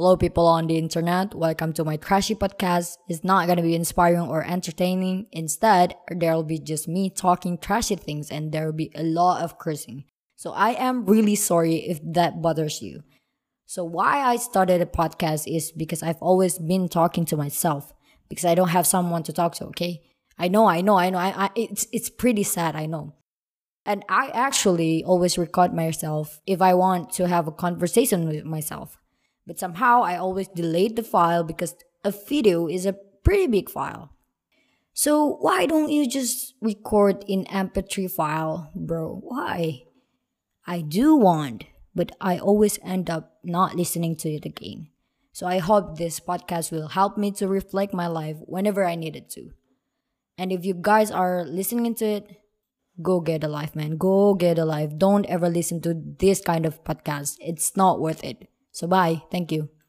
Hello, people on the internet. Welcome to my trashy podcast. It's not gonna be inspiring or entertaining. Instead, there'll be just me talking trashy things and there'll be a lot of cursing. So I am really sorry if that bothers you. So why I started a podcast is because I've always been talking to myself because I don't have someone to talk to, okay? I know, I know, I know. I, I it's it's pretty sad, I know. And I actually always record myself if I want to have a conversation with myself. But somehow I always delete the file because a video is a pretty big file. So why don't you just record in MP3 file, bro? Why? I do want, but I always end up not listening to it again. So I hope this podcast will help me to reflect my life whenever I need it to. And if you guys are listening to it, go get a life, man. Go get a life. Don't ever listen to this kind of podcast. It's not worth it. So bye. Thank you.